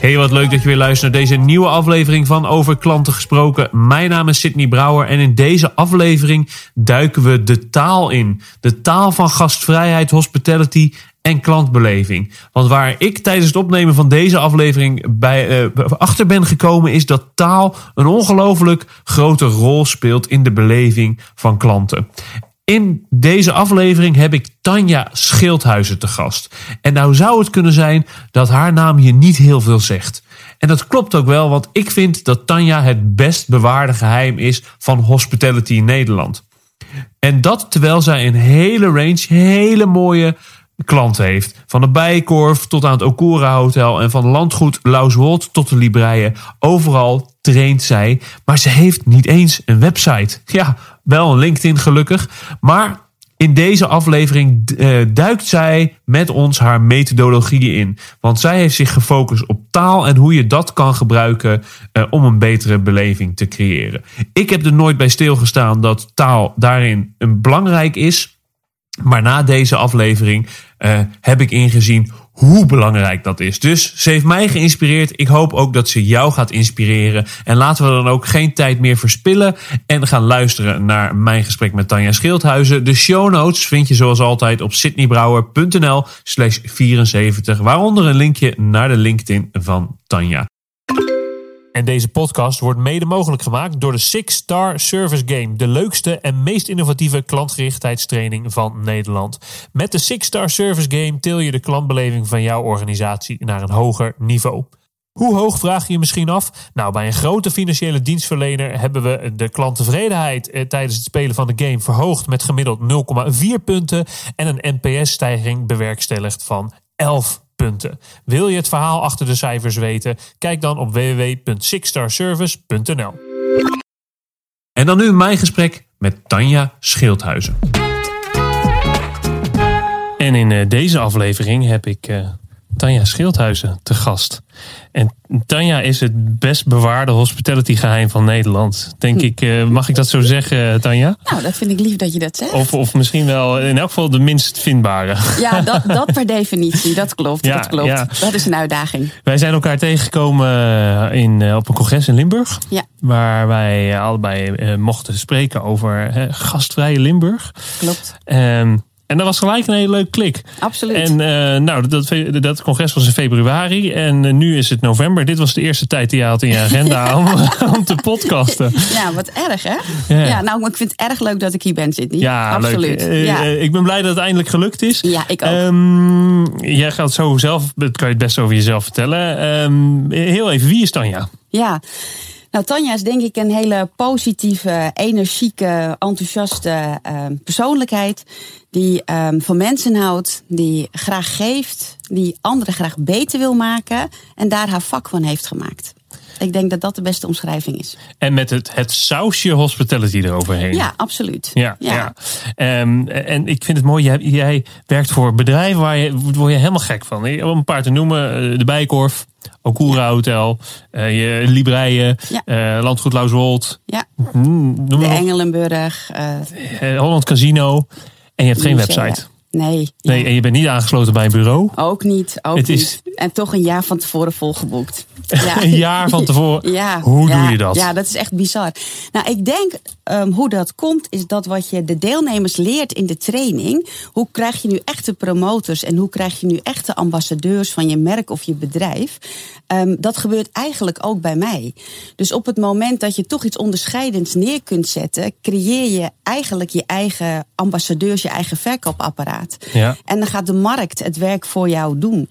Hey, wat leuk dat je weer luistert naar deze nieuwe aflevering van Over Klanten Gesproken. Mijn naam is Sydney Brouwer en in deze aflevering duiken we de taal in. De taal van gastvrijheid, hospitality en klantbeleving. Want waar ik tijdens het opnemen van deze aflevering bij, uh, achter ben gekomen, is dat taal een ongelooflijk grote rol speelt in de beleving van klanten. In deze aflevering heb ik Tanja Schildhuizen te gast. En nou zou het kunnen zijn dat haar naam hier niet heel veel zegt. En dat klopt ook wel, want ik vind dat Tanja het best bewaarde geheim is van hospitality in Nederland. En dat terwijl zij een hele range, hele mooie klanten heeft. Van de Bijenkorf tot aan het Okura Hotel en van landgoed Lauswold tot de Libreien. Overal traint zij, maar ze heeft niet eens een website. Ja, wel LinkedIn gelukkig, maar in deze aflevering uh, duikt zij met ons haar methodologieën in. Want zij heeft zich gefocust op taal en hoe je dat kan gebruiken uh, om een betere beleving te creëren. Ik heb er nooit bij stilgestaan dat taal daarin een belangrijk is. Maar na deze aflevering uh, heb ik ingezien hoe belangrijk dat is. Dus ze heeft mij geïnspireerd. Ik hoop ook dat ze jou gaat inspireren. En laten we dan ook geen tijd meer verspillen. En gaan luisteren naar mijn gesprek met Tanja Schildhuizen. De show notes vind je zoals altijd op sydneybrouwer.nl slash 74. Waaronder een linkje naar de LinkedIn van Tanja. En deze podcast wordt mede mogelijk gemaakt door de Six Star Service Game. De leukste en meest innovatieve klantgerichtheidstraining van Nederland. Met de Six Star Service Game til je de klantbeleving van jouw organisatie naar een hoger niveau. Hoe hoog vraag je je misschien af? Nou, bij een grote financiële dienstverlener hebben we de klanttevredenheid eh, tijdens het spelen van de game verhoogd met gemiddeld 0,4 punten en een NPS-stijging bewerkstelligd van 11 punten. Wil je het verhaal achter de cijfers weten? Kijk dan op www.sixstarservice.nl. En dan nu mijn gesprek met Tanja Schildhuizen. En in uh, deze aflevering heb ik uh, Tanja Schildhuizen te gast. En Tanja is het best bewaarde hospitality geheim van Nederland. Denk hm. ik, uh, mag ik dat zo zeggen, Tanja? Nou, dat vind ik lief dat je dat zegt. Of, of misschien wel in elk geval de minst vindbare. Ja, dat, dat per definitie. Dat klopt. Ja, dat klopt. Ja. Dat is een uitdaging. Wij zijn elkaar tegengekomen in, op een congres in Limburg. Ja. Waar wij allebei mochten spreken over uh, gastvrije Limburg. Klopt. Um, en dat was gelijk een hele leuke klik. Absoluut. En uh, nou, dat, dat congres was in februari en uh, nu is het november. Dit was de eerste tijd die je had in je agenda om, om te podcasten. Ja, wat erg hè? Ja. ja. nou, ik vind het erg leuk dat ik hier ben, Sydney. Ja, Absoluut. Leuk. Uh, ja. ik ben blij dat het eindelijk gelukt is. Ja, ik ook. Um, jij gaat zo zelf, dat kan je het best over jezelf vertellen. Um, heel even, wie is Tanja? Ja. Nou, Tanja is denk ik een hele positieve, energieke, enthousiaste uh, persoonlijkheid. Die um, van mensen houdt, die graag geeft, die anderen graag beter wil maken en daar haar vak van heeft gemaakt. Ik denk dat dat de beste omschrijving is. En met het, het sausje hospitality eroverheen. Ja, absoluut. Ja, ja. ja. Um, en ik vind het mooi, jij, jij werkt voor bedrijven waar je, word je helemaal gek van. Om een paar te noemen, de Bijkorf, Okura Hotel, uh, je Libreien, ja. uh, Landgoed Lauswold. Ja. Mm, de Engelenburg. Uh, Holland Casino. En je hebt geen website. Nee. Nee, en je bent niet aangesloten bij een bureau? Ook niet. Ook het is... En toch een jaar van tevoren volgeboekt. Ja. een jaar van tevoren? Ja. Hoe ja, doe je dat? Ja, dat is echt bizar. Nou, ik denk um, hoe dat komt, is dat wat je de deelnemers leert in de training. Hoe krijg je nu echte promotors en hoe krijg je nu echte ambassadeurs van je merk of je bedrijf? Um, dat gebeurt eigenlijk ook bij mij. Dus op het moment dat je toch iets onderscheidends neer kunt zetten, creëer je eigenlijk je eigen ambassadeurs, je eigen verkoopapparaat. Ja. En dan gaat de markt het werk voor jou doen.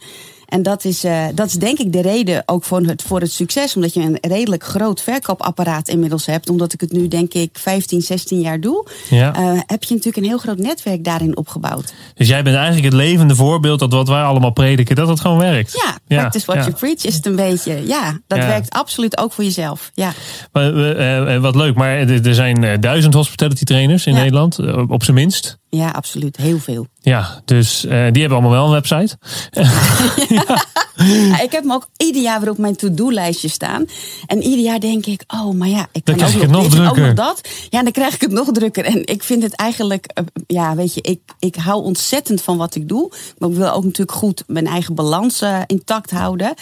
En dat is, uh, dat is denk ik de reden ook voor het, voor het succes. Omdat je een redelijk groot verkoopapparaat inmiddels hebt. Omdat ik het nu denk ik 15, 16 jaar doe. Ja. Uh, heb je natuurlijk een heel groot netwerk daarin opgebouwd. Dus jij bent eigenlijk het levende voorbeeld dat wat wij allemaal prediken, dat het gewoon werkt. Ja, ja. practice what ja. you preach is het een beetje. Ja, dat werkt absoluut ook voor jezelf. Ja. Maar, uh, wat leuk, maar er zijn duizend hospitality trainers in Nederland, op zijn minst. Ja, absoluut. Heel veel. Ja, dus uh, die hebben allemaal wel een website. ja. ik heb hem ook ieder jaar weer op mijn to-do-lijstje staan. En ieder jaar denk ik, oh, maar ja, ik kan dan ook, nog, dit, ook nog dat. Ja, dan krijg ik het nog drukker. En ik vind het eigenlijk, uh, ja, weet je, ik, ik hou ontzettend van wat ik doe. Maar ik wil ook natuurlijk goed mijn eigen balans uh, intact houden.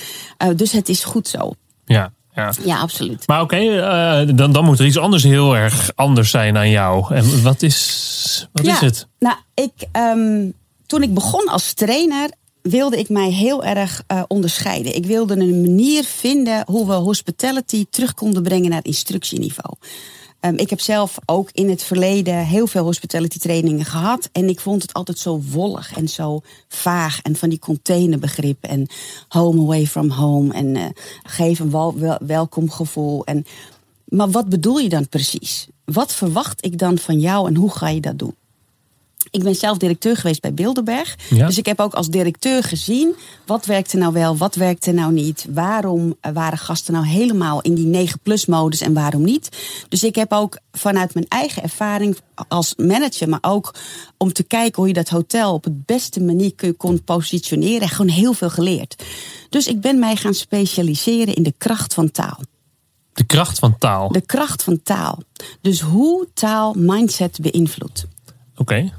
dus het is goed zo. Ja, ja. ja, absoluut. Maar oké, okay, uh, dan, dan moet er iets anders heel erg anders zijn aan jou. En wat is, wat ja, is het? Nou, ik, um, toen ik begon als trainer wilde ik mij heel erg uh, onderscheiden. Ik wilde een manier vinden hoe we hospitality terug konden brengen naar instructieniveau. Um, ik heb zelf ook in het verleden heel veel hospitality trainingen gehad. En ik vond het altijd zo wollig en zo vaag. En van die containerbegrippen. En home away from home. En uh, geef een wel, welkom gevoel. En, maar wat bedoel je dan precies? Wat verwacht ik dan van jou en hoe ga je dat doen? Ik ben zelf directeur geweest bij Bilderberg. Ja. Dus ik heb ook als directeur gezien wat werkte nou wel, wat werkte nou niet. Waarom waren gasten nou helemaal in die 9 plus modus en waarom niet. Dus ik heb ook vanuit mijn eigen ervaring als manager, maar ook om te kijken hoe je dat hotel op het beste manier kon positioneren, gewoon heel veel geleerd. Dus ik ben mij gaan specialiseren in de kracht van taal. De kracht van taal. De kracht van taal. Dus hoe taal mindset beïnvloedt. Oké.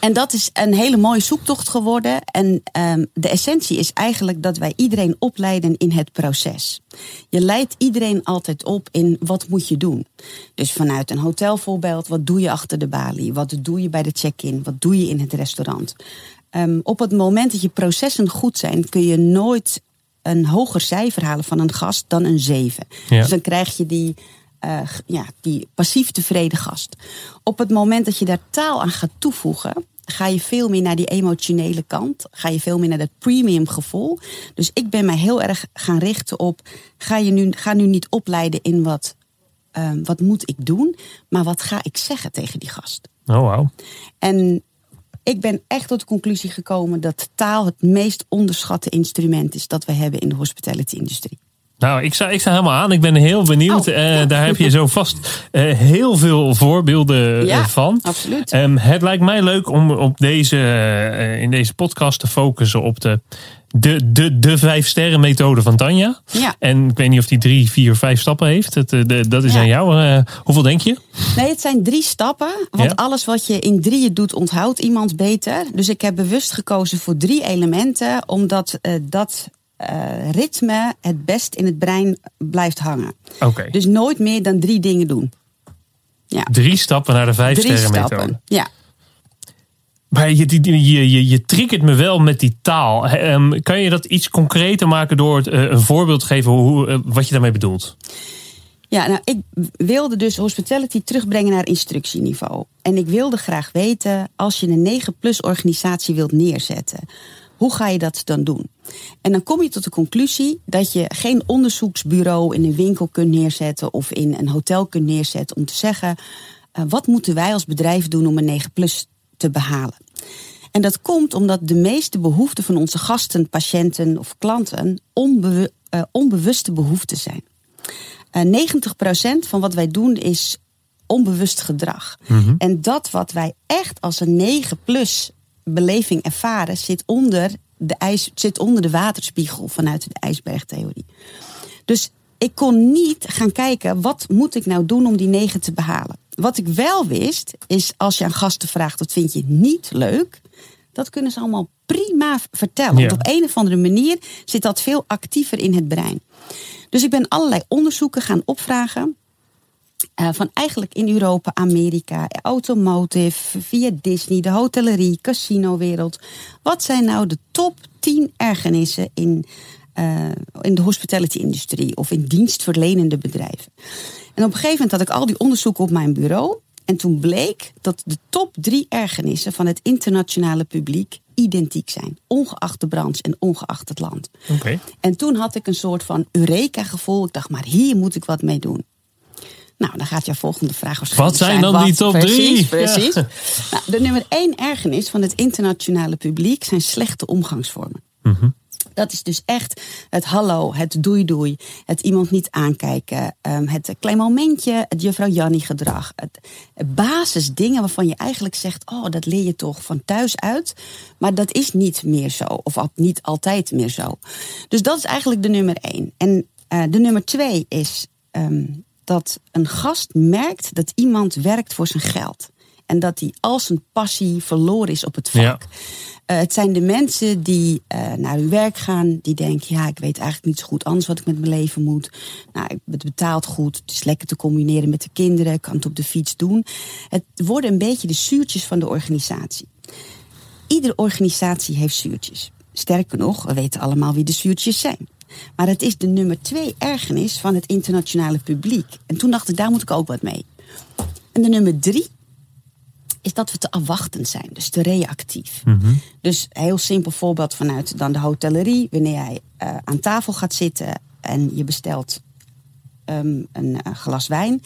En dat is een hele mooie zoektocht geworden. En um, de essentie is eigenlijk dat wij iedereen opleiden in het proces. Je leidt iedereen altijd op in wat moet je doen. Dus vanuit een hotelvoorbeeld, wat doe je achter de balie? Wat doe je bij de check-in? Wat doe je in het restaurant? Um, op het moment dat je processen goed zijn, kun je nooit een hoger cijfer halen van een gast dan een 7. Ja. Dus dan krijg je die uh, ja, die passief tevreden gast. Op het moment dat je daar taal aan gaat toevoegen, ga je veel meer naar die emotionele kant. Ga je veel meer naar dat premium gevoel. Dus ik ben mij heel erg gaan richten op, ga, je nu, ga nu niet opleiden in wat, uh, wat moet ik doen, maar wat ga ik zeggen tegen die gast. Oh, wow. En ik ben echt tot de conclusie gekomen dat taal het meest onderschatte instrument is dat we hebben in de hospitality-industrie. Nou, ik sta, ik sta helemaal aan. Ik ben heel benieuwd. Oh, uh, Daar heb je zo vast uh, heel veel voorbeelden ja, van. Absoluut. Um, het lijkt mij leuk om op deze, in deze podcast te focussen op de, de, de, de vijf sterren methode van Tanja. Ja. En ik weet niet of die drie, vier, vijf stappen heeft. Het, de, dat is ja. aan jou. hoeveel denk je? Nee, het zijn drie stappen. Want ja. alles wat je in drieën doet, onthoudt iemand beter. Dus ik heb bewust gekozen voor drie elementen. Omdat dat uh, ritme het best in het brein blijft hangen. Okay. Dus nooit meer dan drie dingen doen. Ja. Drie stappen naar de vijf drie sterren stappen. methode. Ja. Maar je, je, je, je triggert me wel met die taal. Um, kan je dat iets concreter maken door het, uh, een voorbeeld te geven hoe, uh, wat je daarmee bedoelt? Ja, nou, ik wilde dus hospitality terugbrengen naar instructieniveau. En ik wilde graag weten, als je een 9-plus organisatie wilt neerzetten, hoe ga je dat dan doen? En dan kom je tot de conclusie dat je geen onderzoeksbureau in een winkel kunt neerzetten of in een hotel kunt neerzetten om te zeggen: uh, wat moeten wij als bedrijf doen om een 9 plus te behalen? En dat komt omdat de meeste behoeften van onze gasten, patiënten of klanten onbewu uh, onbewuste behoeften zijn. Uh, 90% van wat wij doen is onbewust gedrag. Mhm. Mm -hmm. En dat wat wij echt als een 9 plus beleving ervaren, zit onder de, ijs, zit onder de waterspiegel vanuit de ijsbergtheorie. Dus ik kon niet gaan kijken, wat moet ik nou doen om die negen te behalen? Wat ik wel wist, is als je aan gasten vraagt, wat vind je niet leuk? Dat kunnen ze allemaal prima vertellen. Ja. Want op een of andere manier zit dat veel actiever in het brein. Dus ik ben allerlei onderzoeken gaan opvragen. Uh, van eigenlijk in Europa, Amerika, automotive, via Disney, de hotellerie, casinowereld. Wat zijn nou de top 10 ergernissen in, uh, in de hospitality-industrie of in dienstverlenende bedrijven? En op een gegeven moment had ik al die onderzoeken op mijn bureau. En toen bleek dat de top drie ergernissen van het internationale publiek identiek zijn. Ongeacht de branche en ongeacht het land. Oké. En toen had ik een soort van Eureka-gevoel. Ik dacht, maar hier moet ik wat mee doen. Nou, dan gaat jouw volgende vraag waarschijnlijk Wat zijn dan die top precies, drie? Precies. Ja. Nou, de nummer één ergernis van het internationale publiek zijn slechte omgangsvormen. Mhm. Dat is dus echt het hallo, het doei doei, het iemand niet aankijken, ehm, het klein momentje, het juffrouw Jannie gedrag. Het, basisdingen waarvan je eigenlijk zegt, oh dat leer je toch van thuis uit. Maar dat is niet meer zo, of niet altijd meer zo. Dus dat is eigenlijk de nummer één. En eh, de nummer twee is ehm, dat een gast merkt dat iemand werkt voor zijn geld. En dat hij al zijn passie verloren is op het vak. Ja. Eh, het zijn de mensen die eh, naar hun werk gaan, die denken: ja, ik weet eigenlijk niet zo goed anders wat ik met mijn leven moet. Nou, het betaalt goed, het is lekker te combineren met de kinderen, ik kan het op de fiets doen. Het worden een beetje de zuurtjes van de organisatie. Iedere organisatie heeft zuurtjes. Sterker nog, we weten allemaal wie de zuurtjes zijn. Maar het is de nummer twee ergernis van het internationale publiek. En toen dacht ik, daar moet ik ook wat mee. En de nummer drie is dat we te afwachtend zijn, dus te reactief. Dus een heel simpel voorbeeld vanuit dan de hotellerie. Wanneer jij eh, aan tafel gaat zitten en je bestelt ehm, een eh, glas wijn.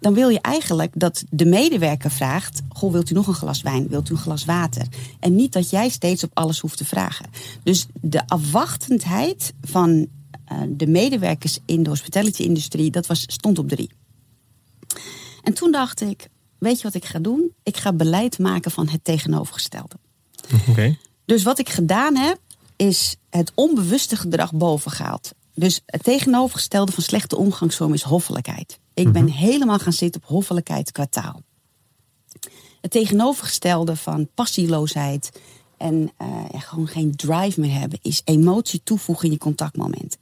Dan wil je eigenlijk dat de medewerker vraagt: Goh, wilt u nog een glas wijn? Wilt u een glas water? En niet dat jij steeds op alles hoeft te vragen. Dus de afwachtendheid van eh, de medewerkers in de hospitality-industrie, dat was, stond op drie. En toen dacht ik: Weet je wat ik ga doen? Ik ga beleid maken van het tegenovergestelde. Dus wat ik gedaan heb, is het onbewuste gedrag bovengehaald. Dus het tegenovergestelde van slechte omgangsvorm is hoffelijkheid. Ik ben helemaal gaan zitten op hoffelijkheid qua taal. Het tegenovergestelde van passieloosheid en eh, gewoon geen drive meer hebben, is emotie toevoegen in je contactmoment.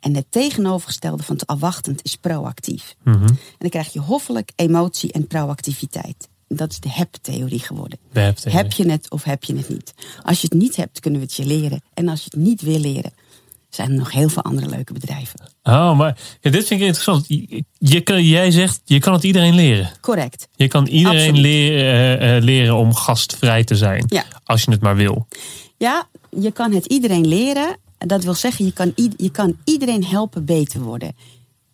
En het tegenovergestelde van te afwachtend is proactief. En dan krijg je hoffelijk, emotie en proactiviteit. Dat is de HEP-theorie geworden. De. Heb je het of heb je het niet? Als je het niet hebt, kunnen we het je leren. En als je het niet wil leren, zijn er nog heel veel andere leuke bedrijven. Oh, maar ja, dit vind ik interessant. Je, je kan, jij zegt, je kan het iedereen leren. Correct. Je kan iedereen Absoluut. leren, eh, eh, leren om gastvrij te zijn. Ja. Als je het maar wil. Ja, je kan het iedereen leren. Dat wil zeggen, je kan, je kan iedereen helpen beter worden.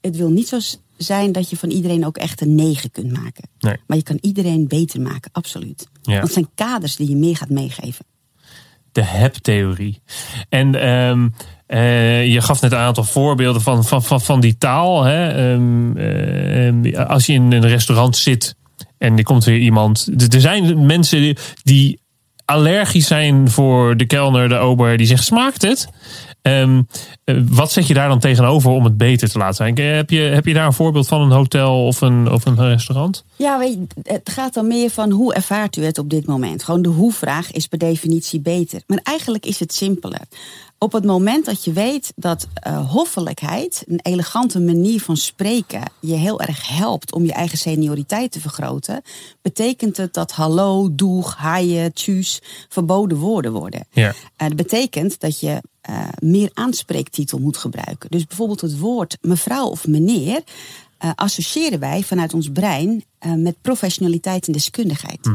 Het wil niet zo zijn dat je van iedereen ook echt een negen kunt maken. Nee. Maar je kan iedereen beter maken, absoluut. Ja. Want het zijn kaders die je meer gaat meegeven. De HEP-theorie. En ehm, eh, je gaf net een aantal voorbeelden van, van, van, van die taal. Hè? Ehm, eh, als je in een restaurant zit en er komt weer iemand. Er zijn mensen die allergisch zijn voor de kelner, de ober, die zegt: smaakt het? Ehm, eh, wat zet je daar dan tegenover om het beter te laten zijn? Heb je, heb je daar een voorbeeld van een hotel of een, of een restaurant? Ja, weet je, het gaat dan meer van hoe ervaart u het op dit moment? Gewoon de hoe-vraag is per definitie beter. Maar eigenlijk is het simpeler. Op het moment dat je weet dat eh, hoffelijkheid, een elegante manier van spreken, je heel erg helpt om je eigen senioriteit te vergroten, betekent het dat hallo, doeg, haaien, tjus verboden woorden worden. Ja. Eh, dat betekent dat je eh, meer aanspreektitel moet gebruiken. Dus bijvoorbeeld het woord mevrouw of meneer eh, associëren wij vanuit ons brein eh, met professionaliteit en deskundigheid.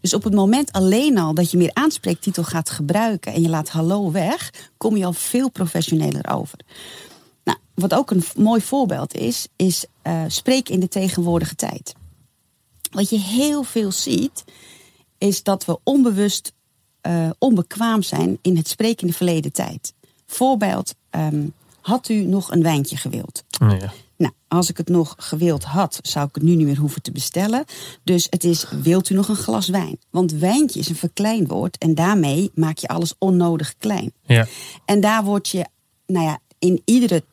Dus op het moment alleen al dat je meer aanspreektitel gaat gebruiken en je laat hallo weg, kom je al veel professioneler over. Nou, wat ook een mooi voorbeeld is, is spreek in de tegenwoordige tijd. Wat je heel veel ziet, is dat we onbewust eh, onbekwaam zijn in het spreken in de verleden tijd. Voorbeeld, ehm, had u nog een wijntje gewild? Ja. Nou, als ik het nog gewild had, zou ik het nu niet meer hoeven te bestellen. Dus het is, wilt u nog een glas wijn? Want wijntje is een verkleinwoord en daarmee maak je alles onnodig klein. Ja. En daar word je, nou ja, in iedere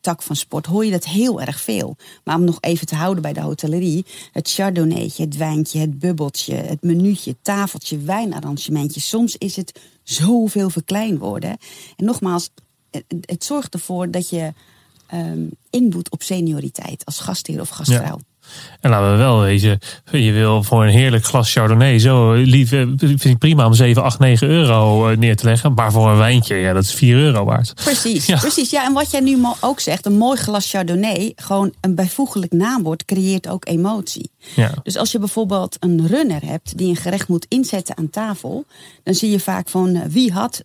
tak van sport hoor je dat heel erg veel. Maar om nog even te houden bij de hotellerie, het chardonnaytje, het wijntje, het bubbeltje, het minuutje, het tafeltje, wijnarrangementje. Soms is het zoveel verkleinwoorden. En nogmaals, het, zorgt ervoor dat je ehm inboet op senioriteit als gastheer of gastvrouw. En laten we wel wezen, je wil voor een heerlijk glas Chardonnay zo lief, eh, vind ik prima om 7, 8, 9 euro eh, neer te leggen. Maar voor een wijntje, ja, dat is 4 euro waard. Precies, Ja. precies. Ja, en wat jij nu ook zegt, een mooi glas Chardonnay, gewoon een bijvoeglijk naamwoord creëert ook emotie. Ja. Dus als je bijvoorbeeld een runner hebt die een gerecht moet inzetten aan tafel, dan zie je vaak van eh, wie had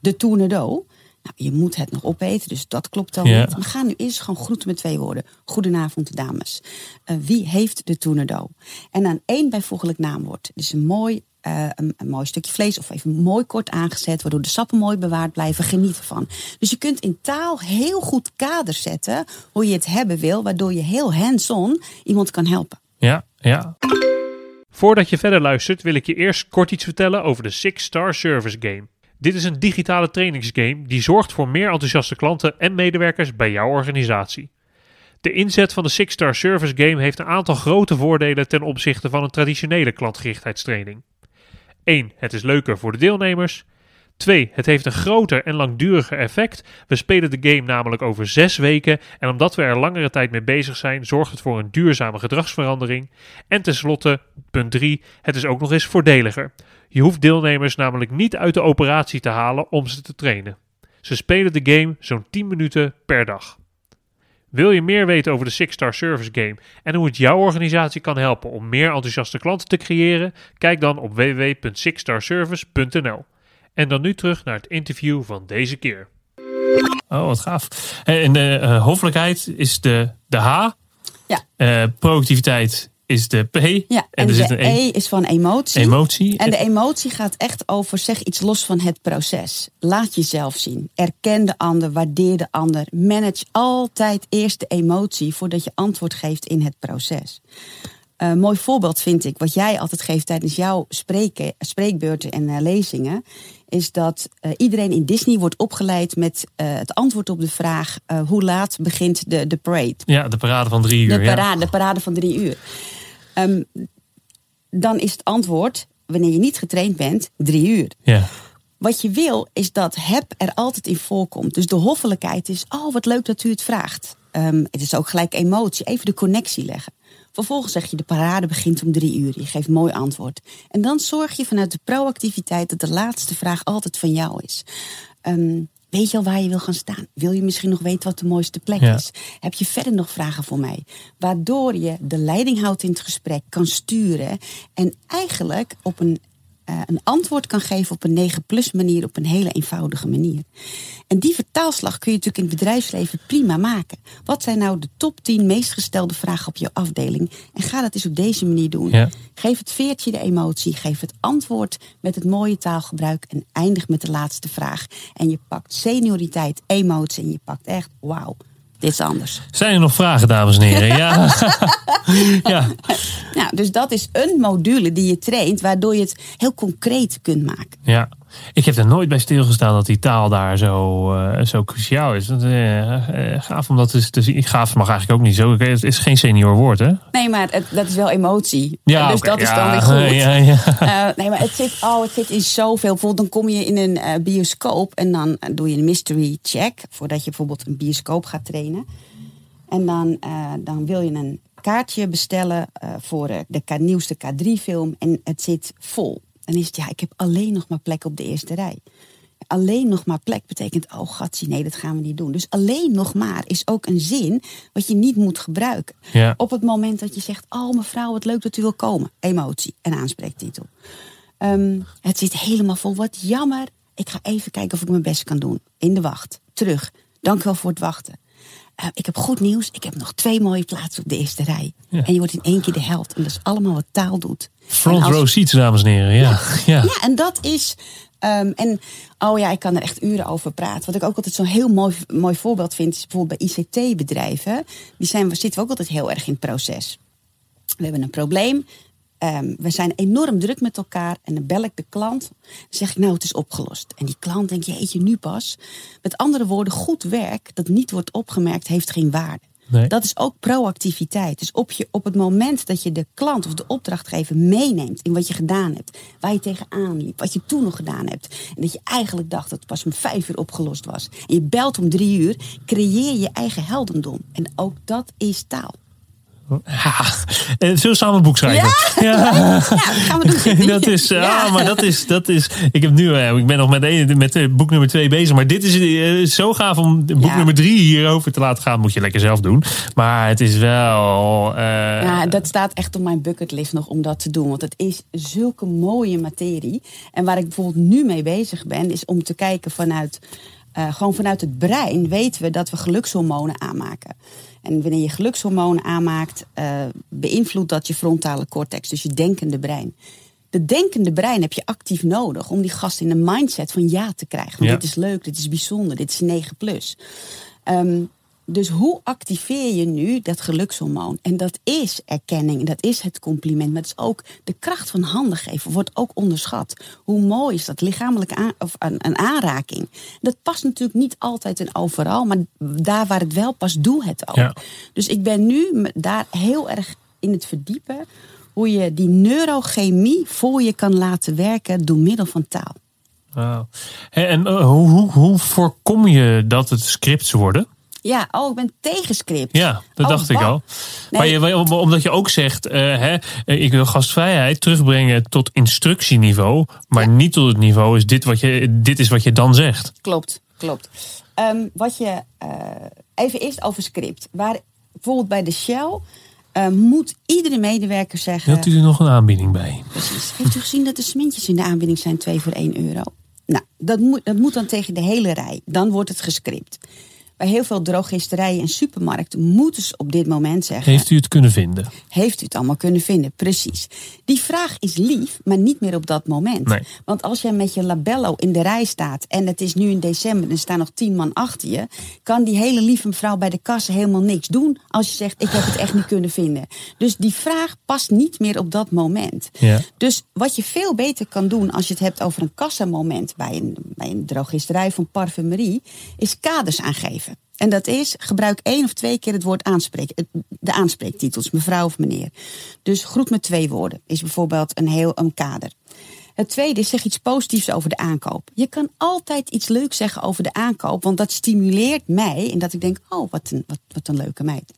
de tournedo. Nou, je moet het nog opeten, dus dat klopt dan Ja. niet. Maar ga nu eerst gewoon groeten met twee woorden. Goedenavond, dames. Eh, wie heeft de tournedo? En dan één bijvoeglijk naamwoord. Dus een mooi, eh, een, een mooi stukje vlees of even mooi kort aangezet, waardoor de sappen mooi bewaard blijven. Geniet ervan. Dus je kunt in taal heel goed kader zetten hoe je het hebben wil, waardoor je heel hands-on iemand kan helpen. Ja, ja. Voordat je verder luistert, wil ik je eerst kort iets vertellen over de Six Star Service Game. Dit is een digitale trainingsgame die zorgt voor meer enthousiaste klanten en medewerkers bij jouw organisatie. De inzet van de Six Star Service Game heeft een aantal grote voordelen ten opzichte van een traditionele klantgerichtheidstraining. 1. Het is leuker voor de deelnemers. 2. Het heeft een groter en langduriger effect. We spelen de game namelijk over 6 weken en omdat we er langere tijd mee bezig zijn, zorgt het voor een duurzame gedragsverandering. En tenslotte, punt 3. Het is ook nog eens voordeliger. Je hoeft deelnemers namelijk niet uit de operatie te halen om ze te trainen. Ze spelen de game zo'n 10 minuten per dag. Wil je meer weten over de Six Star Service Game en hoe het jouw organisatie kan helpen om meer enthousiaste klanten te creëren? Kijk dan op www.sixstarservice.nl. En dan nu terug naar het interview van deze keer. Oh, wat gaaf. En de eh, hoffelijkheid is de, de H. Ja. Eh, productiviteit is de P. Ja, en, er de zit een E is van emotie. emotie. En de emotie gaat echt over zeg iets los van het proces. Laat jezelf zien. Erken de ander, waardeer de ander. Manage altijd eerst de emotie voordat je antwoord geeft in het proces. Een mooi voorbeeld vind ik, wat jij altijd geeft tijdens jouw spreken, spreekbeurten en eh, lezingen, is dat eh, iedereen in Disney wordt opgeleid met eh, het antwoord op de vraag: eh, hoe laat begint de, de parade? Ja, de parade van drie uur. De ja. parade, de parade van drie uur. Ehm, dan is het antwoord, wanneer je niet getraind bent, drie uur. Ja. Wat je wil, is dat heb er altijd in voorkomt. Dus de hoffelijkheid is, oh wat leuk dat u het vraagt. Ehm, het is ook gelijk emotie, even de connectie leggen. Vervolgens zeg je, de parade begint om drie uur. Je geeft mooi antwoord. En dan zorg je vanuit de proactiviteit dat de laatste vraag altijd van jou is. Ehm, weet je al waar je wil gaan staan? Wil je misschien nog weten wat de mooiste plek Ja. is? Heb je verder nog vragen voor mij? Waardoor je de leiding houdt in het gesprek, kan sturen en eigenlijk op een, eh, een antwoord kan geven op een 9-plus manier, op een hele eenvoudige manier. En die vertaalslag kun je natuurlijk in het bedrijfsleven prima maken. Wat zijn nou de top 10 meest gestelde vragen op je afdeling? En ga dat eens op deze manier doen. Ja. Geef het veertje de emotie, geef het antwoord met het mooie taalgebruik en eindig met de laatste vraag. En je pakt senioriteit, emotie en je pakt echt, wauw, dit is anders. Zijn er nog vragen, dames en heren? Ja. ja. Nou, dus dat is een module die je traint, waardoor je het heel concreet kunt maken. Ja, ik heb er nooit bij stilgestaan dat die taal daar zo, eh, zo cruciaal is. Dat, eh, eh, gaaf om dat te, te zien. Gaaf mag eigenlijk ook niet zo. Het is geen senior woord, hè? Nee, maar het, dat is wel emotie. Ja, dus dat is dan weer goed. Ja, ja. Nee, maar het zit, oh, het zit in zoveel. Bijvoorbeeld, dan kom je in een bioscoop en dan doe je een mystery check. Voordat je bijvoorbeeld een bioscoop gaat trainen. En dan, dan wil je een kaartje bestellen voor de nieuwste K3-film. En het zit vol. Dan is het, ja, ik heb alleen nog maar plek op de eerste rij. Alleen nog maar plek betekent, oh gatsie, nee, dat gaan we niet doen. Dus alleen nog maar is ook een zin wat je niet moet gebruiken. Ja. Op het moment dat je zegt, oh mevrouw, wat leuk dat u wil komen. Emotie en aanspreektitel. Ehm, het zit helemaal vol. Wat jammer. Ik ga even kijken of ik mijn best kan doen. In de wacht. Terug. Dank u wel voor het wachten. Eh, ik heb goed nieuws. Ik heb nog twee mooie plaatsen op de eerste rij. Ja. En je wordt in één keer de held. En dat is allemaal wat taal doet. Front als- row seats, dames en heren. Ja. Ja. ja, en dat is. ehm, en oh ja, ik kan er echt uren over praten. Wat ik ook altijd zo'n heel mooi, mooi voorbeeld vind, is bijvoorbeeld bij ICT-bedrijven. Die zijn, we zitten ook altijd heel erg in het proces. We hebben een probleem. Ehm, we zijn enorm druk met elkaar. En dan bel ik de klant. Dan zeg ik, nou, het is opgelost. En die klant denkt, jeetje, nu pas. Met andere woorden, goed werk dat niet wordt opgemerkt, heeft geen waarde. Nee. Dat is ook proactiviteit. Dus op, je, op het moment dat je de klant of de opdrachtgever meeneemt in wat je gedaan hebt, waar je tegenaan liep, wat je toen nog gedaan hebt, en dat je eigenlijk dacht dat het pas om vijf uur opgelost was, en je belt om drie uur, creëer je eigen heldendom. En ook dat is taal. Ja, eh, zullen we samen een boek schrijven? Ja, ja dat gaan we doen. dat is, Ja. ah, maar dat is, dat is. Ik heb nu, eh, ik ben nog met, een, met eh, boek nummer twee bezig. Maar dit is eh, zo gaaf om boek Ja. nummer drie hierover te laten gaan. Moet je lekker zelf doen. Maar het is wel. eh, Ja, dat staat echt op mijn bucketlist nog om dat te doen. Want het is zulke mooie materie. En waar ik bijvoorbeeld nu mee bezig ben, is om te kijken vanuit. eh, gewoon vanuit het brein weten we dat we gelukshormonen aanmaken. En wanneer je gelukshormonen aanmaakt, eh, beïnvloedt dat je frontale cortex, dus je denkende brein. De denkende brein heb je actief nodig om die gast in een mindset van ja te krijgen. Want Ja. dit is leuk, dit is bijzonder, dit is 9 plus. Ehm, dus hoe activeer je nu dat gelukshormoon? En dat is erkenning, dat is het compliment. Maar het is ook de kracht van handen geven, wordt ook onderschat. Hoe mooi is dat lichamelijke aan, of een, een aanraking? Dat past natuurlijk niet altijd en overal, maar daar waar het wel past, doe het ook. Ja. Dus ik ben nu daar heel erg in het verdiepen hoe je die neurochemie voor je kan laten werken door middel van taal. wauw. Hé, En eh, hoe, hoe, hoe voorkom je dat het scripts worden? Ja, oh, ik ben tegen script. Ja, dat Oh, dacht ik al. Nee. Maar je, om- omdat je ook zegt, eh, hè, eh, ik wil gastvrijheid terugbrengen tot instructieniveau. Maar Ja. niet tot het niveau is dit wat je, dit is wat je dan zegt. Klopt, klopt. Ehm, wat je, eh, even eerst over script. Waar, bijvoorbeeld bij de Shell moet iedere medewerker zeggen... Wilt u er nog een aanbieding bij? Precies. Heeft u gezien dat de smintjes in de aanbieding zijn 2 voor 1 euro? Nou, dat moet, dat moet dan tegen de hele rij. Dan wordt het gescript. Bij heel veel drogisterijen en supermarkten moeten ze op dit moment zeggen... Heeft u het kunnen vinden? Heeft u het allemaal kunnen vinden? Precies. Die vraag is lief, maar niet meer op dat moment. Nee. Want als jij met je labello in de rij staat en het is nu in december en er staan nog tien man achter je, kan die hele lieve mevrouw bij de kassa helemaal niks doen als je zegt: Ik heb het echt niet kunnen vinden. Dus die vraag past niet meer op dat moment. Ja. Dus wat je veel beter kan doen als je het hebt over een kassamoment bij een, bij een drogisterij van parfumerie, is kaders aangeven. En dat is, gebruik één of twee keer het woord aanspreek, het- de aanspreektitels, mevrouw of meneer. Dus groet met twee woorden is bijvoorbeeld een heel een kader. Het tweede is zeg iets positiefs over de aankoop. Je kan altijd iets leuks zeggen over de aankoop, want dat stimuleert mij en dat ik denk, oh, wat een, wat, wat een leuke meid.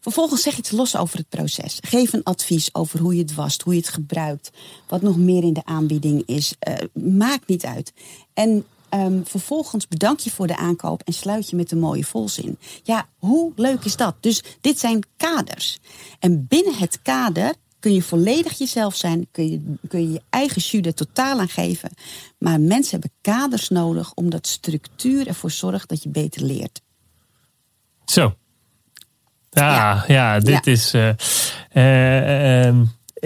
Vervolgens zeg iets los over het proces. Geef een advies over hoe je het wast, hoe je het gebruikt, wat nog meer in de aanbieding is. Eh, maakt niet uit. En ehm, vervolgens bedank je voor de aankoop en sluit je met een mooie volzin. Ja, hoe leuk is dat? Dus dit zijn kaders. En binnen het kader kun je volledig jezelf zijn, kun je kun je, je eigen jus er totaal aan geven. Maar mensen hebben kaders nodig omdat structuur ervoor zorgt dat je beter leert. Zo. Ja, ja. dit Ja. is. eh,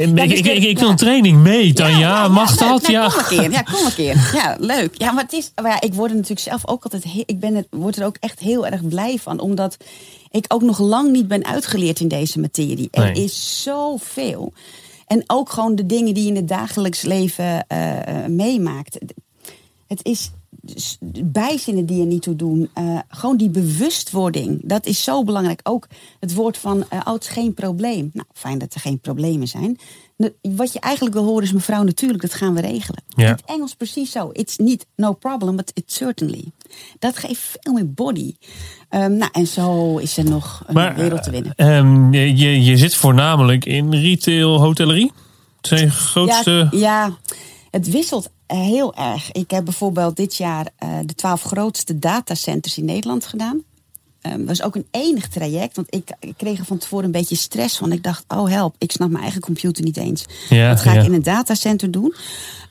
ik, dus ik, dit- ik, ik wil een training mee, Tanja. ja, Mag dat? Nee, ja. Kom een keer. Ja, kom een keer. Ja, leuk. Ja, maar het is. Maar ja, ik word er natuurlijk zelf ook altijd. he- Ik ben er, word er ook echt heel erg blij van, omdat ik ook nog lang niet ben uitgeleerd in deze materie. Er Nee. is zoveel. En ook gewoon de dingen die je in het dagelijks leven eh, eh, meemaakt. Het is bijzinnen die er niet toe doen. eh, gewoon die bewustwording. Dat is zo belangrijk. Ook het woord van eh oh, het is geen probleem. Nou, fijn dat er geen problemen zijn. Wat je eigenlijk wil horen is mevrouw, natuurlijk, dat gaan we regelen. Ja. In het Engels precies zo. It's niet no problem, but it's certainly. Dat geeft veel meer body. Ehm, nou, en zo is er nog een Maar, wereld te winnen. ehm, je, je zit voornamelijk in retail, hotellerie. Zijn grootste. Ja, ja, het wisselt heel erg. Ik heb bijvoorbeeld dit jaar eh, de twaalf grootste datacenters in Nederland gedaan. Dat was ook een enig traject, want ik, ik kreeg er van tevoren een beetje stress van. Ik dacht, oh help, ik snap mijn eigen computer niet eens. Ja, Wat ga ja. ik in een datacenter doen?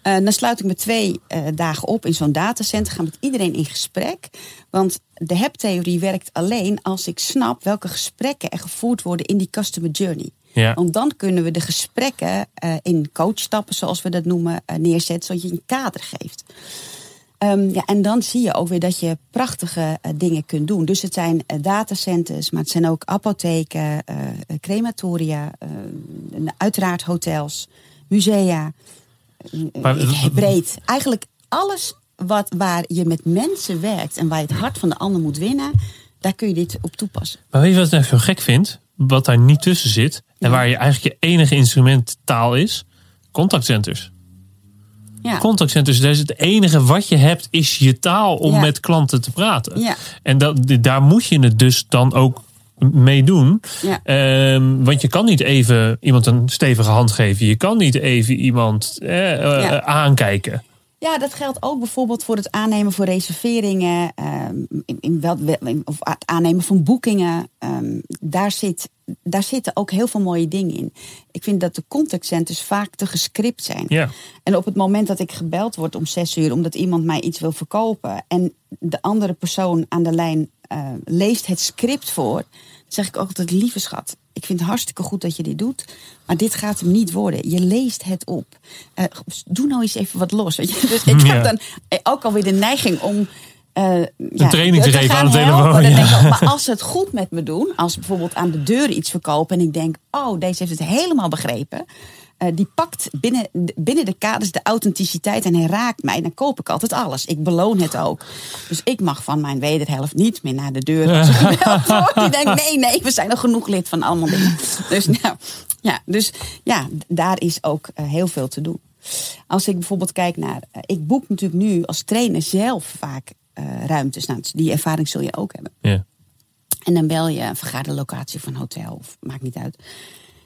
Eh, dan sluit ik me twee eh, dagen op in zo'n datacenter. Ga met iedereen in gesprek. Want de hebtheorie werkt alleen als ik snap welke gesprekken er gevoerd worden in die customer journey. Ja. Want dan kunnen we de gesprekken eh, in coachstappen, zoals we dat noemen, eh, neerzetten, zodat je een kader geeft. Ehm, ja, en dan zie je ook weer dat je prachtige eh, dingen kunt doen. Dus het zijn datacenters, maar het zijn ook apotheken, crematoria, uiteraard hotels, musea. Maar- breed. Eigenlijk alles wat, waar je met mensen werkt en waar je het hart van de ander moet winnen, daar kun je dit op toepassen. Maar weet je wat ik nou zo gek vind? Wat daar niet tussen zit. En waar je eigenlijk je enige instrument taal is. Contactcenters. Ja. Contactcenters, dat is het enige wat je hebt, is je taal om Ja. met klanten te praten. Ja. En dat, daar moet je het dus dan ook meedoen. Ja. Ehm, want je kan niet even iemand een stevige hand geven. Je kan niet even iemand eh, eh, aankijken. Ja, dat geldt ook bijvoorbeeld voor het aannemen van reserveringen, ehm, in, in wel, in- of het aannemen van boekingen. Ehm, daar, zit, daar zitten ook heel veel mooie dingen in. Ik vind dat de contactcenters vaak te gescript zijn. Ja. En op het moment dat ik gebeld word om zes uur omdat iemand mij iets wil verkopen en de andere persoon aan de lijn eh, leest het script voor, zeg ik ook altijd: lieve schat, ik vind het hartstikke goed dat je dit doet, maar dit gaat hem niet worden. Je leest het op. Eh, doe nou eens even wat los. Weet je? Dus ik Ja. heb dan eh, ook alweer de neiging om. eh, ja, training te geven aan de telefoon, ja. maar als ze het goed met me doen, als ze bijvoorbeeld aan de deur iets verkopen en ik denk, oh, deze heeft het helemaal begrepen. Eh, die pakt binnen, binnen de kaders de authenticiteit en hij raakt mij. Dan koop ik altijd alles. Ik beloon het ook. Dus ik mag van mijn wederhelft niet meer naar de deur. Die denkt, nee, nee, we zijn nog genoeg lid van allemaal dingen. Dus, nou, ja, dus ja, daar is ook eh, heel veel te doen. Als ik bijvoorbeeld kijk naar... eh, ik boek natuurlijk nu als trainer zelf vaak ruimtes. Nou, die ervaring zul je ook hebben. Ja. En dan bel je een vergaderlocatie een hotel, of maakt niet uit.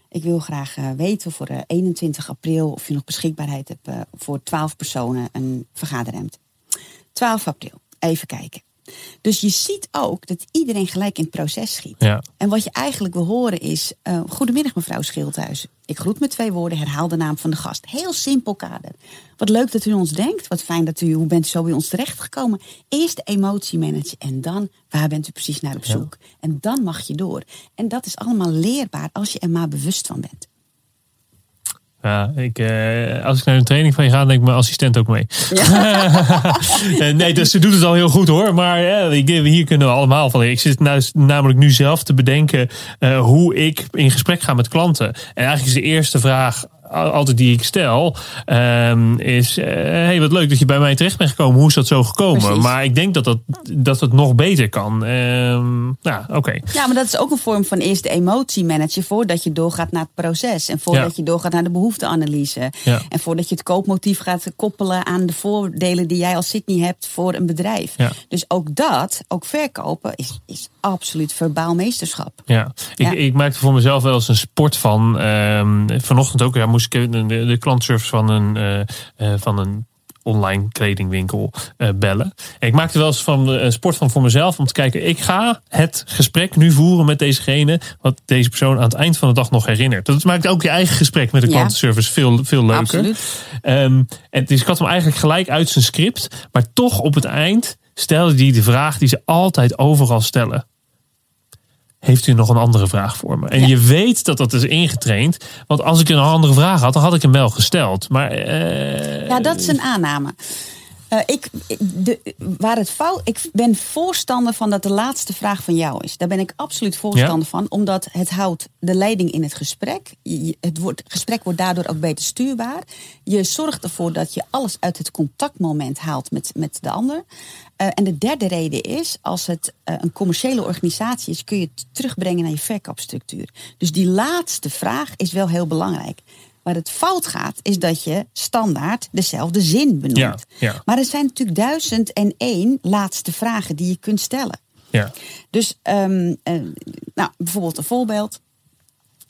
Ik wil graag eh, weten voor eh, 21 april of je nog beschikbaarheid hebt eh, voor 12 personen een vergaderruimte. 12 april, even kijken. Dus je ziet ook dat iedereen gelijk in het proces schiet. Ja. En wat je eigenlijk wil horen is: eh, Goedemiddag, mevrouw Schildhuis. Ik groet met twee woorden, herhaal de naam van de gast. Heel simpel kader. Wat leuk dat u ons denkt. Wat fijn dat u, hoe bent u zo bij ons terechtgekomen? Eerst de emotie managen en dan waar bent u precies naar op zoek? En dan mag je door. En dat is allemaal leerbaar als je er maar bewust van bent. Ja, ik, eh, als ik naar een training van je ga, denk ik mijn assistent ook mee. Eh, nee, dus ze doet het al heel goed hoor. Maar eh, hier kunnen we allemaal van. Ik zit nou, namelijk nu zelf te bedenken hoe ik in gesprek ga met klanten. En eigenlijk is de eerste vraag altijd die ik stel, ehm, is: eh, hey, wat leuk dat je bij mij terecht bent gekomen. Hoe is dat zo gekomen? Precies. Maar ik denk dat, dat, dat het nog beter kan. Ehm, nou, oké. Ja, maar dat is ook een vorm van eerst de emotie managen voordat je doorgaat naar het proces. En voordat Ja. je doorgaat naar de behoefteanalyse. Ja. En voordat je het koopmotief gaat koppelen aan de voordelen die jij als Sydney hebt voor een bedrijf. Ja. Dus ook dat, ook verkopen, is, is absoluut verbaal meesterschap. Ja, ik, Ja. ik maakte voor mezelf wel eens een sport van. Ehm, vanochtend ook, ja, moest ik de, de, klantservice van een, eh, eh, van een online kledingwinkel eh, bellen. En ik maakte wel eens van een sport van voor mezelf om te kijken. Ik ga het gesprek nu voeren met dezegene. Wat deze persoon aan het eind van de dag nog herinnert. Dat maakt ook je eigen gesprek met de Ja. klantenservice veel, veel leuker. Absoluut. Ehm, en dus ik had hem eigenlijk gelijk uit zijn script. Maar toch op het eind stelde hij de vraag die ze altijd overal stellen. Heeft u nog een andere vraag voor me? En Ja. je weet dat dat is ingetraind. Want als ik een andere vraag had, dan had ik hem wel gesteld. Maar eh, Ja, dat is een aanname. Eh, ik, de, waar het fout, ik ben voorstander van dat de laatste vraag van jou is. Daar ben ik absoluut voorstander van, omdat het houdt de leiding in het gesprek. Je- Het, wordt, het gesprek wordt daardoor ook beter stuurbaar. Je zorgt ervoor dat je alles uit het contactmoment haalt met, met de ander. Eh, en de derde reden is, als het eh, een commerciële organisatie is, kun je het terugbrengen naar je verkoopstructuur. Dus die laatste vraag is wel heel belangrijk. Waar het fout gaat, is dat je standaard dezelfde zin benoemt. Ja, ja. Maar er zijn natuurlijk duizend en één laatste vragen die je kunt stellen. ja, Dus ehm, eh, nou, bijvoorbeeld een voorbeeld.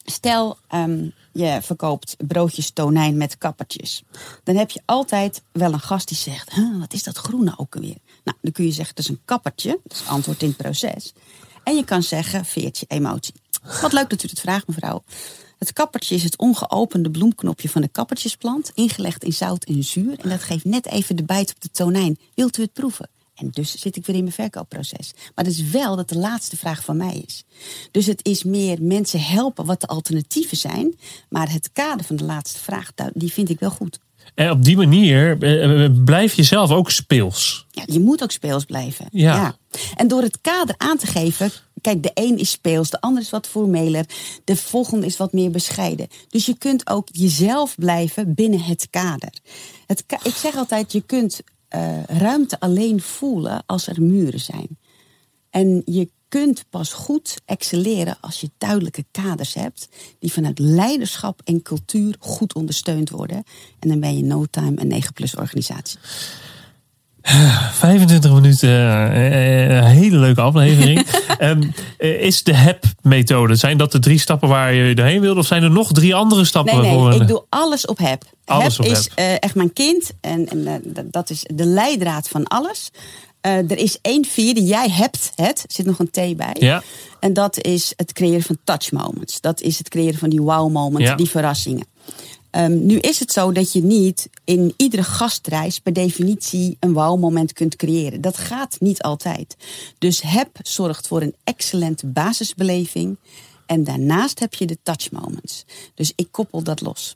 Stel, ehm, je verkoopt broodjes tonijn met kappertjes. Dan heb je altijd wel een gast die zegt: "Huh, wat is dat groene ook alweer? Nou, dan kun je zeggen: het is een kappertje. Dat is antwoord in het proces. En je kan zeggen: veertje emotie. Wat leuk dat u het vraagt, mevrouw. Het kappertje is het ongeopende bloemknopje van de kappertjesplant, ingelegd in zout en zuur. En dat geeft net even de bijt op de tonijn. Wilt u het proeven? En dus zit ik weer in mijn verkoopproces. Maar het is wel dat de laatste vraag van mij is. Dus het is meer mensen helpen wat de alternatieven zijn. Maar het kader van de laatste vraag, die vind ik wel goed. En op die manier eh, eh, blijf je zelf ook speels. Ja, je moet ook speels blijven. Ja. En door het kader aan te geven. Kijk, de een is speels, de ander is wat formeler. De volgende is wat meer bescheiden. Dus je kunt ook jezelf blijven binnen het kader. Het ka- ik zeg altijd, je kunt eh, ruimte alleen voelen als er muren zijn. En je kunt pas goed excelleren als je duidelijke kaders hebt. Die vanuit leiderschap en cultuur goed ondersteund worden. En dan ben je no time een 9 plus organisatie. 25 minuten, uh, een hele leuke aflevering. um, is de HEP-methode, zijn dat de drie stappen waar je doorheen wilt? Of zijn er nog drie andere stappen? Nee, nee ik doe alles op HEP. Alles HEP op is echt mijn kind en, en dat is de leidraad van alles. Er is één vierde, jij hebt het, er zit nog een T bij. Ja. En dat is het creëren van touch moments. Dat is het creëren van die wow moments, Ja. die verrassingen. Ehm, nu is het zo dat je niet in iedere gastreis per definitie een wow-moment kunt creëren. Dat gaat niet altijd. Dus HEP zorgt voor een excellente basisbeleving. En daarnaast heb je de touch moments. Dus ik koppel dat los.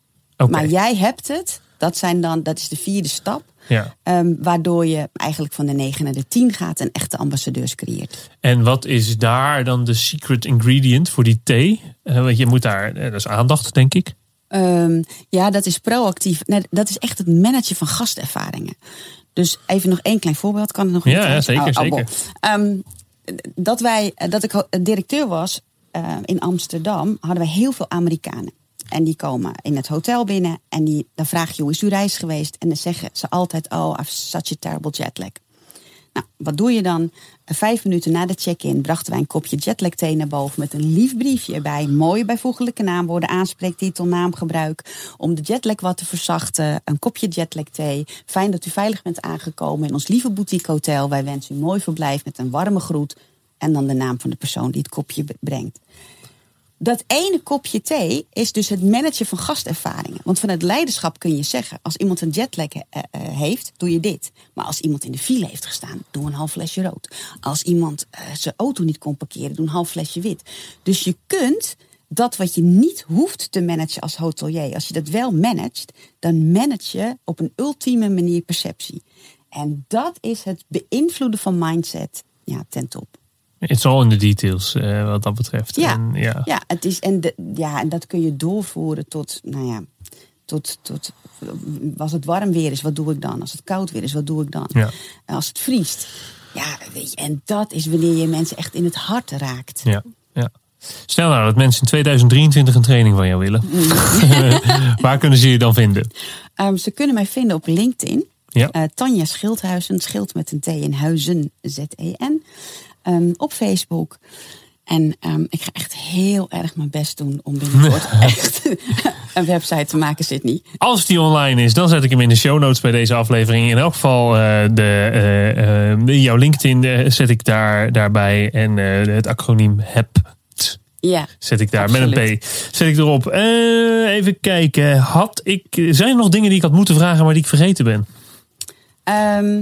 Maar jij hebt het. Dat, zijn dan, dat is de vierde stap. Ja. ehm, waardoor je eigenlijk van de 9 naar de 10 gaat en echte ambassadeurs creëert. En wat is daar dan de secret ingredient voor die thee? Eh, want je moet daar, eh, dat is aandacht, denk ik. Ehm, ja, dat is proactief. Dat is echt het managen van gastervaringen. Dus even nog één klein voorbeeld. Kan het nog Ja, niet? ja, zeker, Oh, oh, zeker. Ehm, dat, wij, dat ik directeur was eh, in Amsterdam, hadden we heel veel Amerikanen. En die komen in het hotel binnen en die, dan vraag je hoe is uw reis geweest? En dan zeggen ze altijd, oh, I've such a terrible jet lag. Nou, wat doe je dan? Eh, Vijf minuten na de check-in brachten wij een kopje jetlag thee naar boven met een lief briefje erbij. Mooie bijvoeglijke naamwoorden, aanspreektitel, naamgebruik. Om de jetlag wat te verzachten. Een kopje jetlag thee. Fijn dat u veilig bent aangekomen in ons lieve boutique hotel. Wij wensen u een mooi verblijf met een warme groet. En dan de naam van de persoon die het kopje brengt. Dat ene kopje thee is dus het managen van gastervaringen. Want vanuit leiderschap kun je zeggen: als iemand een jetlag eh, eh, heeft, doe je dit. Maar als iemand in de file heeft gestaan, doe een half flesje rood. Als iemand eh, zijn auto niet kon parkeren, doe een half flesje wit. Dus je kunt dat wat je niet hoeft te managen als hotelier, als je dat wel managt, dan manage je op een ultieme manier perceptie. En dat is het beïnvloeden van mindset ja, ten top. It's all in the details, eh, wat dat betreft. Ja, En, ja. ja. het is, en, de, ja, en dat kun je doorvoeren tot, nou ja, tot, tot, als het warm weer is, wat doe ik dan? Als het koud weer is, wat doe ik dan? Ja. Als het vriest. Ja, weet je, en dat is wanneer je mensen echt in het hart raakt. Ja, ja. Stel nou dat mensen in 2023 een training van jou willen. Mm. Waar kunnen ze je dan vinden? Ehm, ze kunnen mij vinden op LinkedIn. Ja. Eh, Tanja Schildhuizen, schild met een T in Huizen, Z-E-N. Ehm, op Facebook. En ehm, ik ga echt heel erg mijn best doen om binnenkort echt een website te maken, Sydney. Als die online is, dan zet ik hem in de show notes bij deze aflevering. In elk geval eh, de, eh, eh, jouw LinkedIn eh, zet ik daar, daarbij. En het acroniem HEPT Ja, zet ik daar Absoluut. met een P. Zet ik erop. Even kijken. Had ik, zijn er nog dingen die ik had moeten vragen, maar die ik vergeten ben? Ehm,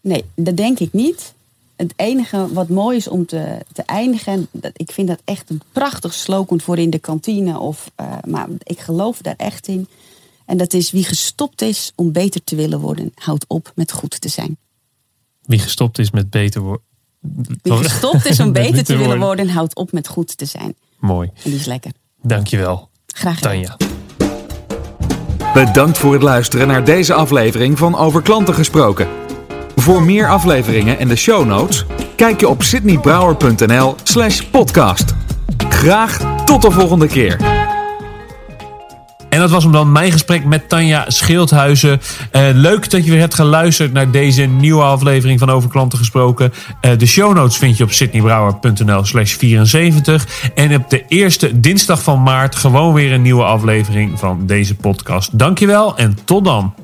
nee, dat denk ik niet. Het enige wat mooi is om te, te eindigen, dat, ik vind dat echt een prachtig slogan voor in de kantine. Of, eh, maar ik geloof daar echt in. En dat is wie gestopt is om beter te willen worden, houdt op met goed te zijn. Wie gestopt is met beter worden. Wie gestopt is om beter te willen worden. worden, houdt op met goed te zijn. Mooi. En die is lekker. Dankjewel, Graag gedaan. Tanja. Bedankt voor het luisteren naar deze aflevering van Over Klanten Gesproken. Voor meer afleveringen en de show notes, kijk je op sydneybrouwer.nl slash podcast. Graag tot de volgende keer. En dat was hem dan, mijn gesprek met Tanja Schildhuizen. Eh, leuk dat je weer hebt geluisterd naar deze nieuwe aflevering van Over Klanten Gesproken. Eh, de show notes vind je op sydneybrouwer.nl slash 74. En op de eerste dinsdag van maart gewoon weer een nieuwe aflevering van deze podcast. Dankjewel en tot dan.